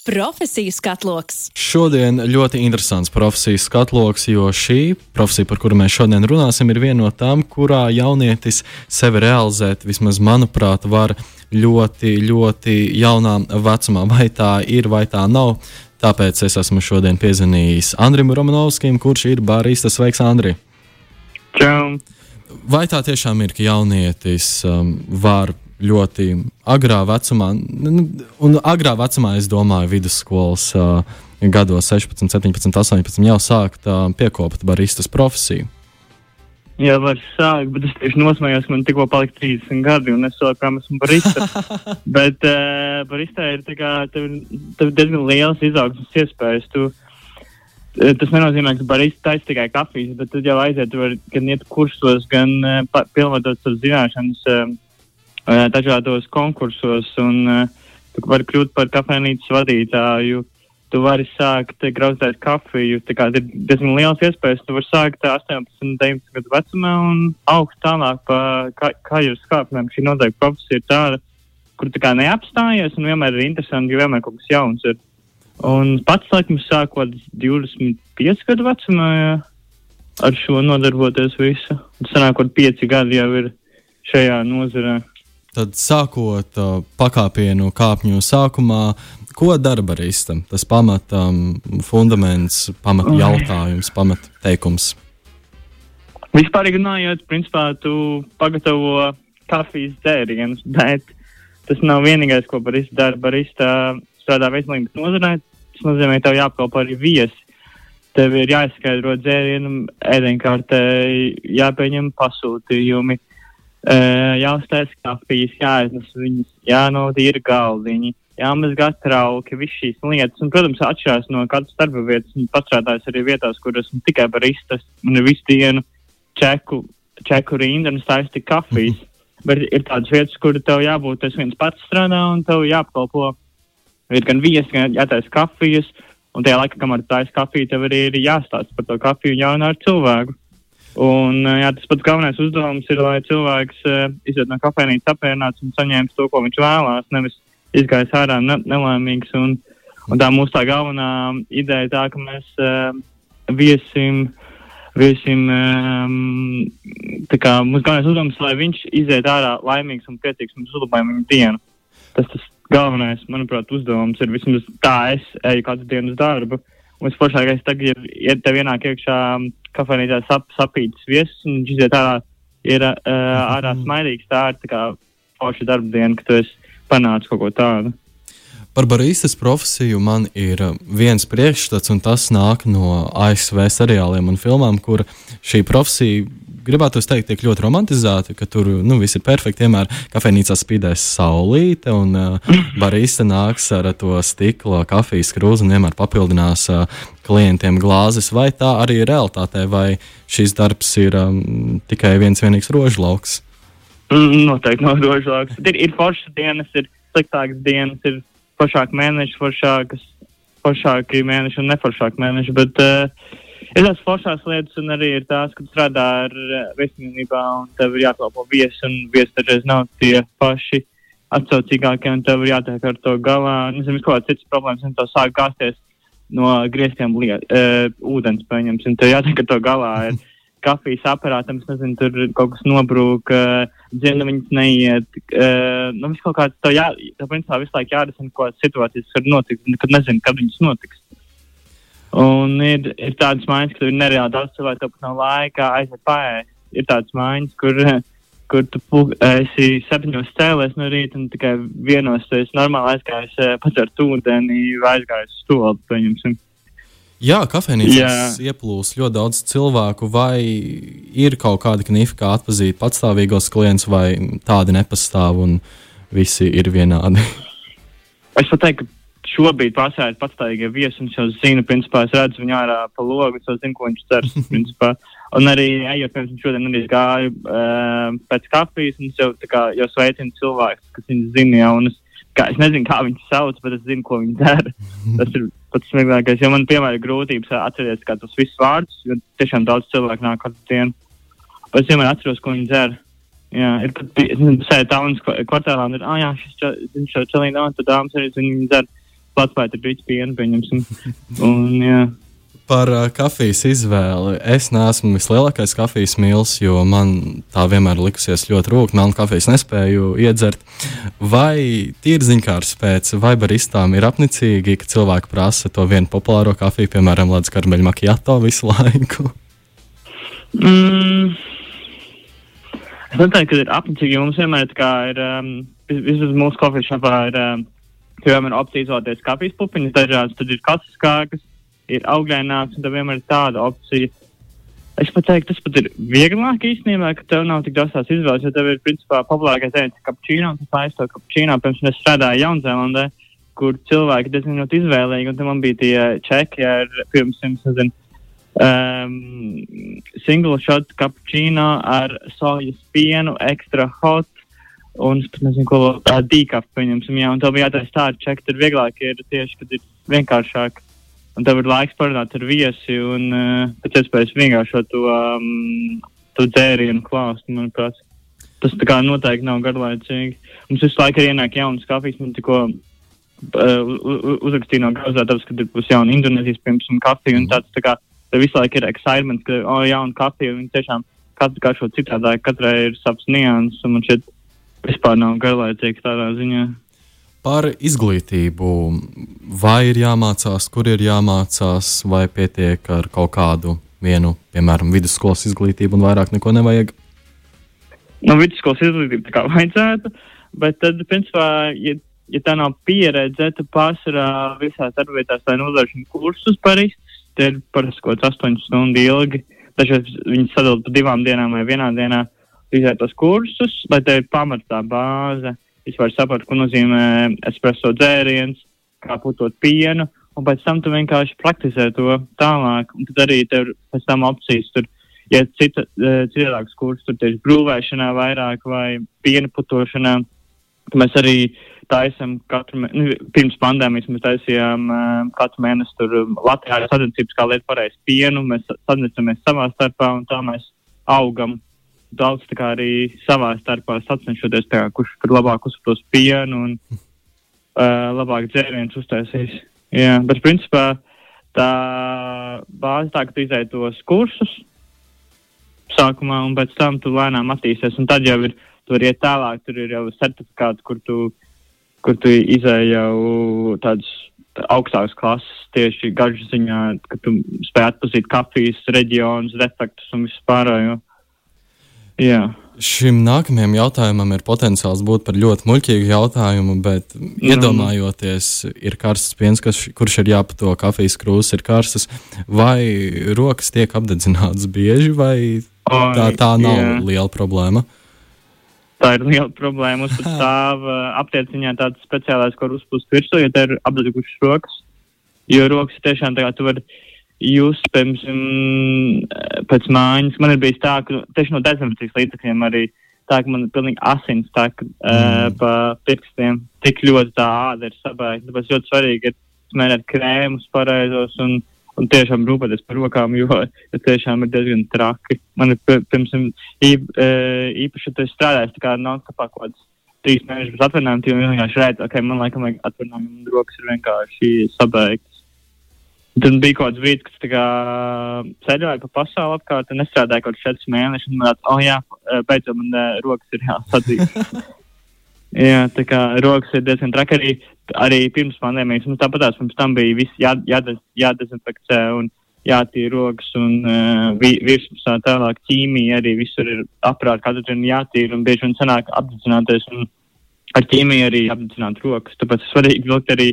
Profesiju skatloks. Šodien ļoti interesants profesijas skatloks, jo šī profesija, par kuru mēs šodien runāsim, ir viena no tām, kurā jaunietis sevi realizēt, vismaz manuprāt, var ļoti, ļoti jaunā vecumā. Vai tā ir, vai tā nav. Tāpēc es esmu šodien piezvanījis Andrim Romanovskim, kurš ir barista. Sveiks, Andri! Čau! Vai tā tiešām ir, ka jaunietis um, var ļoti agrā vecumā, un agrā vecumā es domāju, vidusskolas uh, gados, 16, 17, 18, jau sākt uh, piekopt baristas profesiju. Jā, var sākt, bet es tieši nosmējos, ka man tikko palika 30 gadi, un es joprojām esmu barista. bet uh, baristā ir, kā, tev, tev diezgan liels izaugsmes iespējas. Tu, Tas nenozīmē, ka barista taisa tikai kafijas, bet tad jau aiziet, var gan iet kursos, gan uh, pilnveidot savas zināšanas. Uh, dažādos konkursos, un tu vari kļūt par kafejnīcas vadītāju. Tu vari sākt grauzēt kafiju. Tā kā ir diezgan liels iespējas. Tu vari sākt 18, 19 gadu vecumā un augt tālāk pa kā, kā jūs kāpnēm. Šī noteikti profesija ir tāda, kur tā kā neapstājies un vienmēr ir interesanti, jo vienmēr kaut kas jauns ir. Un pats, laikam, sākot 25 gadu vecumā, jā, ar šo nodarboties visu. Tas sanāk, ka 5 gadi jau ir šajā nozarē. Tad sākot uh, pakāpienu kāpņu sākumā, ko dara baristam? Tas pamat um, fundaments, pamat jautājums, pamat teikums. Vispār runājot, principā tu pagatavo kafijas dzērienus, bet tas nav vienīgais, ko barista dara. Barista strādā veselības nozarē, tas nozīmē, ka tev jāapkalpo arī viesi. Tev ir jāizskaidro dzērienu, ēdienkārtē, jāpieņem pasūtījumi jāuztais kafijas, jāiznes viņas, jānotīra galdiņi, jāmazgā trauki, visas šīs lietas. Un, protams, atšķirās no katras darba vietas. Pastrādājis arī vietās, kur esmu tikai baristas un visu dienu čeku, čeku rindu un stāstu kafijas. Mm -hmm. Bet ir tādas vietas, kur tev jābūt, tas viens pats strādā un tev jāapkalpo. Ir gan viesi, gan jātaisa kafijas, un tajā laikā, kamēr taisa kafiju, tev arī ir jāstāsta par to kafiju jaunu ar cilvēku. Un, jā, tas pats galvenais uzdevums ir, lai cilvēks uh, iziet no kafejnīcas apmierināts un saņemtu to, ko viņš vēlās, nevis izgājis ārā ne nelēmīgs. Un, un tā mūsu tā galvenā ideja ir tā, ka mēs uh, viesim, viesim um, tā kā mūsu galvenais uzdevums, lai viņš iziet ārā laimīgs un priecīgs un uzlabojam viņa dienu. Tas tas galvenais, manuprāt, uzdevums ir vismaz tā es eju katru dienu uz darbu. Un visforšākais tagad ir, ja tev ienāk iekšā kafejnīcā sap, sapītas viesis un viņš iziet ārā, ir uh, ārā mhm. smaidīgs. Tā ir tā kā forša darba diena, ka tu esi panācis kaut ko tādu. Par baristas profesiju man ir viens priekšstats, un tas nāk no ASV seriāliem un filmām, kur šī profesija gribētu teikt, tiek ļoti romantizēti, ka tur nu, viss ir perfekti. Vienmēr kafejnīcā spīdēs saulīte, un uh, barista nāks ar to stikla kafijas krūzi un vienmēr papildinās uh, klientiem glāzes. Vai tā arī ir realitātē, vai šis darbs ir um, tikai viens vienīgs rožlauks? Mm, noteikti nav rožlauks. Ir, ir foršas dienas, ir sliktākas dienas, ir foršāki mēneši, foršākas, foršāki mēneši un neforšāki mēneši. Bet, uh, ir tās foršās lietas, un arī ir tās, ka strādā ar uh, veselībā, un tev ir jākalpo viesi, un viesi dažreiz nav tie paši atsaucīgākie, un tev ir jātiek ar to galā. Nezinu, kaut kādas citas problēmas, un tev sāk gāzties no grieztiem uh, ūdens, pieņemsim, tev jātiek ar to galā. Ir, kafijas aparātam, es nezinu, tur kaut kas nobrūk, uh, dzirna viņas neiet. Uh, nu, viss kaut kāds, tev jā, tev principā visu laiku jārisina, ko situācijas var notikt, kad nezinu, kad viņas notiks. Un ir, ir tādas mājas, kur ir nereāli daudz cilvēku, tāpēc nav laika aiziet pāri. Ir tādas mājas, kur, kur tu esi septiņos cēlies no rīta un tikai vienos tu esi normāli aizgājis eh, padzert ūdeni vai aizgājis uz stolu, pieņemsim. Jā, kafejnīcās ieplūst ļoti daudz cilvēku. Vai ir kaut kāda knifa, kā atzīt patstāvīgos klientus, vai tādi nepastāv un visi ir vienādi? Es pat teiktu, ka šobrīd pasēž patstāvīgie viesi, un es jau zinu, principā, es redzu viņu ārā pa logu, es jau zinu, ko viņš cer. principā. Un arī, ejot, piemēram, šodien arī gāju uh, pēc kafijas, un es jau, kā, jau sveicinu cilvēkus, kas viņu zina, jau, un es, kā, es nezinu, kā viņus sauc, bet es zinu, ko viņi dara. Tas ir pats smieklīgākais, jo man, piemēram, ir grūtības atcerēties, kā tos visus vārdus, jo tiešām daudz cilvēku nāk katru dienu. Bet es vienmēr atceros, ko viņi dara. Jā, ir pat sēde tālrunis kvartālā, un ir, ah, jā, šis, viņš čelīna, un tad dāmas arī, viņi dara platspēta rīts pienu, pieņemsim. Un, jā. Par uh, kafijas izvēli. Es neesmu vislielākais kafijas mīlis, jo man tā vienmēr likusies ļoti rūkstoši. Melnu kafijas nespēju iedzert. Vai tīri ziņkārs pēc, vai baristām ir apnicīgi, ka cilvēki prasa to vienu populāro kafiju, piemēram, Latvijas karmeļa makijato visu laiku? Mm. Es neteiktu, ka ir apnicīgi, mums vienmēr ir, um, vismaz mūsu kafijas šāpā ir, um, piemēram, opcija izvēlēties kafijas pupiņas dažādas, tad ir klasiskākas ir augļaināks, un tev vienmēr ir tāda opcija. Es pat teiktu, tas pat ir vieglāk īstenībā, ka tev nav tik daudz tās izvēles, jo tev ir principā populārākais ēdiens kapučīno, un tas aizstāv kapučīno, pirms es strādāju Jaunzēlandē, kur cilvēki diezgan ļoti izvēlīgi, un tam man bija tie čeki ar, piemēram, nezinu, um, single shot kapučīno ar sojas pienu, ekstra hot, un es pat nezinu, ko tādu dīkapu, pieņemsim, jā, un tev bija jātaisa tāda čeka, tad vieglāk ir tieši, kad ir vienkāršāk un tev ir laiks parunāt ar viesi un uh, pēc iespējas vienkāršot to, um, to dzērienu klāstu, manuprāt. Tas tā kā noteikti nav garlaicīgi. Mums visu laiku ir ienāk jaunas kafijas, man tikko uh, uzrakstīja no gazētavas, ka būs jauna Indonēzijas, piemēram, kafija, un tāds tā kā tev visu laiku ir excitement, ka, o, oh, jauna kafija, un tiešām katru kā šo citādāk, katrai ir savs nianses, un man šeit vispār nav garlaicīgi tādā ziņā. Par izglītību. Vai ir jāmācās, kur ir jāmācās, vai pietiek ar kaut kādu vienu, piemēram, vidusskolas izglītību un vairāk neko nevajag? Nu, vidusskolas izglītība tā kā vajadzētu, bet tad, principā, ja, ja tā nav pieredze, tad pārsvarā visās darbvietās vai nodrošina kursus par izglītību. Tie ir parasti kaut kāds 8 stundu ilgi. Dažreiz viņi sadalīja pa divām dienām vai vienā dienā izvērtos kursus, lai te ir pamatā bāze? Vispār sapratu, ko nozīmē espreso dzēriens, kā putot pienu, un pēc tam tu vienkārši praktizē to tālāk, un tad arī tev pēc tam opcijas tur, ja cita, e, citādāks kurs, tur tieši brūvēšanā vairāk vai piena putošanā, mēs arī taisam katru, nu, pirms pandēmijas mēs taisījām uh, katru mēnesi tur Latvijā sadarbības, kā lieta pareizi pienu, mēs sadarbosimies savā starpā un tā mēs augam daudz arī savā starpā sacenšoties, kā, kurš tur labāk uzpūs pienu un uh, labāk dzērienus uztaisīs. Jā, bet principā tā bāze tā, ka tu izēji tos kursus sākumā un pēc tam tu lēnām attīsties. Un tad jau ir, tur iet tālāk, tur ir jau certifikāts, kur tu, kur tu izēji jau tādas augstākas klases tieši gaļas ziņā, ka tu spēj atpazīt kafijas reģionus, defektus un visu pārējo. Jā. Šim nākamajam jautājumam ir potenciāls būt par ļoti muļķīgu jautājumu, bet mm. iedomājoties, ir karsts piens, kas, kurš ir jāpato kafijas krūzes, ir karstas, vai rokas tiek apdedzinātas bieži, vai tā, tā nav jā. liela problēma? Tā ir liela problēma. Mums pat stāv aptieciņā tāds speciālais, kur uzpūst virsū, ja te ir apdedzušas rokas. Jo rokas tiešām tā kā tu vari jūs, piemēram, pēc mājas, man ir bijis tā, ka tieši no dezinfekcijas līdzekļiem arī tā, ka man ir pilnīgi asins tā, ka, mm. uh, pa pirkstiem tik ļoti tā āda ir sabēgta. Tāpēc ļoti svarīgi ir smērēt krēmus pareizos un, un tiešām rūpēties par rokām, jo, jo tiešām ir diezgan traki. Man ir, īp, īpaši tas strādājis tā kā non-stopā kaut kāds trīs mēnešus bez atvaļinājuma, jo vienkārši redz, ok, man laikam vajag atvaļinājumu un rokas ir vienkārši sabēgtas. Tad bija kaut kāds brīdis, kad kā, ceļoju pa pasauli apkārt, un nestrādāju kaut kādus mēnešus. Man liekas, oh jā, beidzot man uh, rokas ir jāsadzīst. jā, tā kā rokas ir diezgan traki arī, arī pirms pandēmijas. Mums tāpatās pirms tam bija viss jā, jādez, jādezinfekcē un jātīra rokas un uh, virsmas tālāk ķīmija arī visur ir aprāt, katru dienu jātīra un bieži vien sanāk apdedzināties un ar ķīmiju arī apdedzināt rokas. Tāpēc svarīgi vilkt arī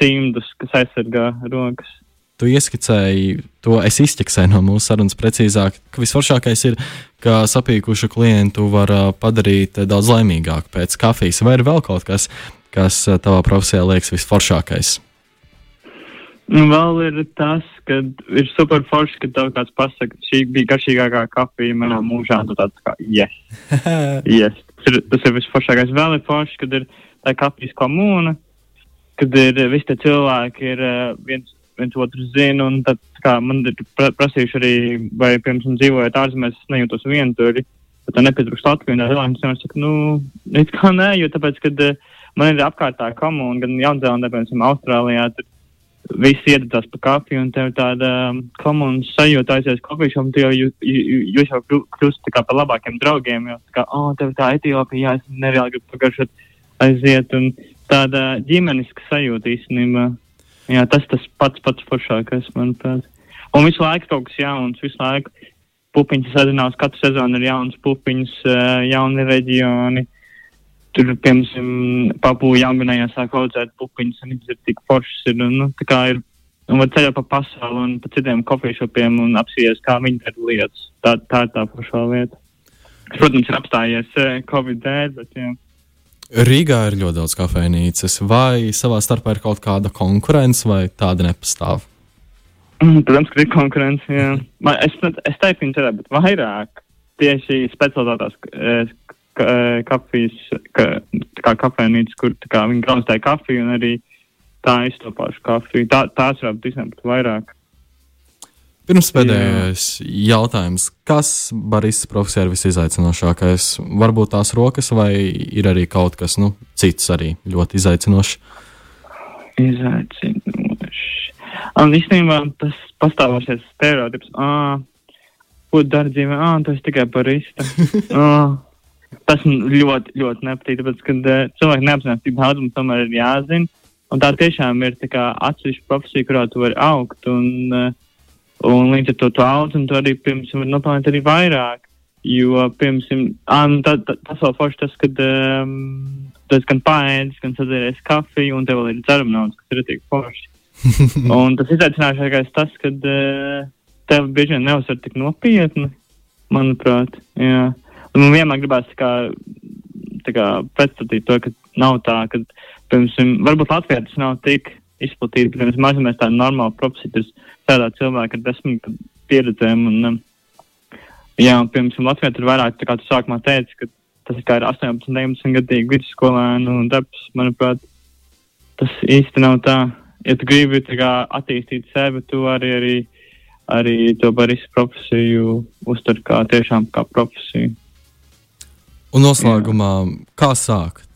cimdus, kas aizsargā rokas tu ieskicēji to, es izķeksēju no mūsu sarunas precīzāk, ka visforšākais ir, ka sapīkušu klientu var padarīt daudz laimīgāku pēc kafijas. Vai ir vēl kaut kas, kas tavā profesijā liekas visforšākais? Nu, vēl ir tas, ka ir super forši, ka tev kāds pasaka, šī bija garšīgākā kafija manā mūžā. Tu tāds kā, yes. yes. Tas ir, tas ir visforšākais. Vēl ir forši, kad ir tā kafijas komūna, kad ir visi tie cilvēki, ir viens viens otru zina. Tad, kā, man ir prasījuši arī, vai, piemēram, dzīvojot ārzemēs, es nejūtos vientuļi. Tā nepietrūkst Latvijā. Tā Latvijas monēta saka, nu, it kā nē, jo tāpēc, kad uh, man ir apkārtā komūna, gan Jaunzēlandē, piemēram, Austrālijā. Tur visi iededzās pa kafiju, un tev tāda um, komunas sajūta aizies kofīšu, un jau, jūs jau kļūstat par labākiem draugiem, jo tā kā, oh, tev tā Etiopija, jā, es nereāli gribu pagaršot aiziet, un tāda ģimeniska sajūta īstenībā. Jā, tas tas pats pats foršākais, manuprāt. Un visu laiku kaut kas jauns, visu laiku pupiņas sazinās, katru sezonu ir jauns pupiņas, jauni reģioni. Tur, piemēram, papūja jaungunējā sāk audzēt pupiņas, un ir tik foršas. Ir, un, nu, tā kā ir, un var ceļot pa pasauli un pa citiem kofīšopiem un apsies, kā viņi dara lietas. Tā, tā ir tā foršā lieta. Protams, ir apstājies Covid dēļ, bet jā. Rīgā ir ļoti daudz kafejnīcas, vai savā starpā ir kaut kāda konkurence, vai tāda nepastāv? Mm, protams, ka ir konkurence. Jā. Man, es, es teiktu, ka tā, bet vairāk tieši specializētās eh, eh, kafijas, ka, kā kafejnīcas, kur kā, viņi grauzēja kafiju un arī tā iztopāšu kafiju. Tā, tās varbūt visiem pat vairāk. Pirms pēdējais Jā. jautājums. Kas baristas profesijā ir visizaicinošākais? Varbūt tās rokas, vai ir arī kaut kas nu, cits arī ļoti izaicinošs? Izaicinošs. Un īstenībā tas pastāvošais stereotips, ah, ko dara dzīvē, ah, tas tikai barista. ah, tas ļoti, ļoti nepatīk, tāpēc, kad uh, cilvēki neapzinās, cik daudz mums tomēr ir jāzina. Un tā tiešām ir tā kā atsevišķa profesija, kurā tu vari augt. Un, uh, un līdz ar to tu audz, un tu arī, piemēram, vari nopelnīt arī vairāk. Jo, piemēram, ah, nu, tā, tā, tas vēl forši tas, kad um, esi gan paēdis, gan sadzēries kafiju, un tev vēl ir dzerama naudas, kas ir tik forši. un tas izaicināšākais tas, ka uh, tev bieži vien neuzsver tik nopietni, manuprāt. Jā. Un man vienmēr gribās tā kā, tā kā pretstatīt to, ka nav tā, ka, piemēram, varbūt Latvijā tas nav tik izplatīti, ka mēs mazamies tādu normālu profesiju, tas tādā cilvēka ar desmit pieredzēm. Un, um, jā, un, piemēram, Latvijā tur vairāk, tā kā tu sākumā teici, ka tas ir kā ir 18, 19 gadīgi vidusskolēnu darbs, manuprāt, tas īsti nav tā ja tu gribi kā, attīstīt sevi, tu arī, arī, arī to baristu profesiju uztver kā tiešām kā profesiju. Un noslēgumā, Jā. kā sākt?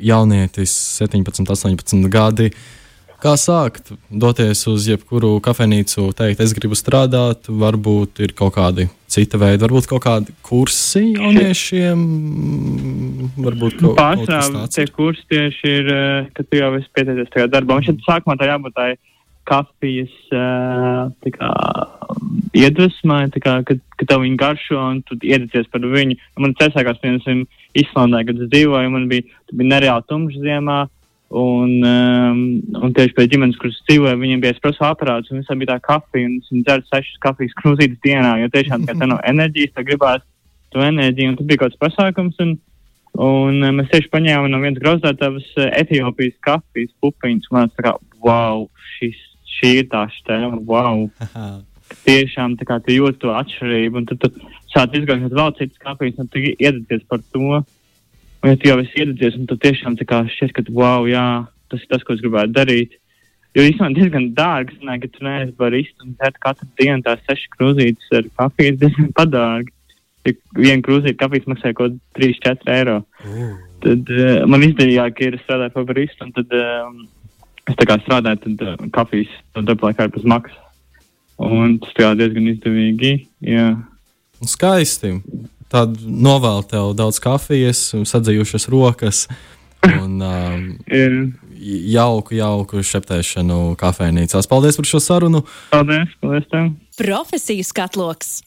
Jaunietis, 17, 18 gadi. Kā sākt? Doties uz jebkuru kafejnīcu, teikt, es gribu strādāt, varbūt ir kaut kādi cita veida, varbūt kaut kādi kursi jauniešiem. Varbūt kaut, Pārsvarā tie kursi tieši ir, eh, ka tu jau esi pieteicies tajā darbā. Un šeit sākumā tā jābūt tai kafijas tā kā, iedvesmai, tā kā, kad, kad tev viņa garšo un tu iedecies par viņu. Man tas sākās, piemēram, Islandē, kad es dzīvoju, man bija, bija nereāli tumšs ziemā. Un, um, un tieši pie ģimenes, kuras dzīvoja, viņiem bija espreso aparāts, un visam bija tā kafija, un viņi dzēra sešas kafijas krūzītes dienā, jo tiešām tā nav enerģijas, tā gribās to enerģiju, un tas bija kaut kāds pasākums, un, un um, mēs tieši paņēmām no vienas grauzdētavas uh, Etiopijas kafijas pupiņas, un man tā kā, wow, šis, šī ir tā štēma, wow. tiešām tā kā tu jūti to atšķirību, un tad tu sāc izgājušot vēl citas kafijas, un tu iedeties par to. Un, ja tu jau esi iededzies, un tu tiešām šķiet, ka, wow, jā, tas ir tas, ko es gribētu darīt. Jo īstenībā diezgan dārgi, ne, ka tu neesi barista un dzert katru dienu tās sešas krūzītes ar kafiju, diezgan padārgi. Ja viena krūzīte kafijas maksā kaut 3-4 eiro. Mm. Tad uh, man izdevīgāk ir strādāt par baristu, un tad um, es tā kā strādāju, tad uh, kafijas laikā ir bez maksas. Un tas tā diezgan izdevīgi, jā. Skaisti tad novēlu tev daudz kafijas, sadzījušas rokas un um, jauku, jauku šeptēšanu kafejnīcās. Paldies par šo sarunu! Paldies! paldies tev. Profesijas katloks!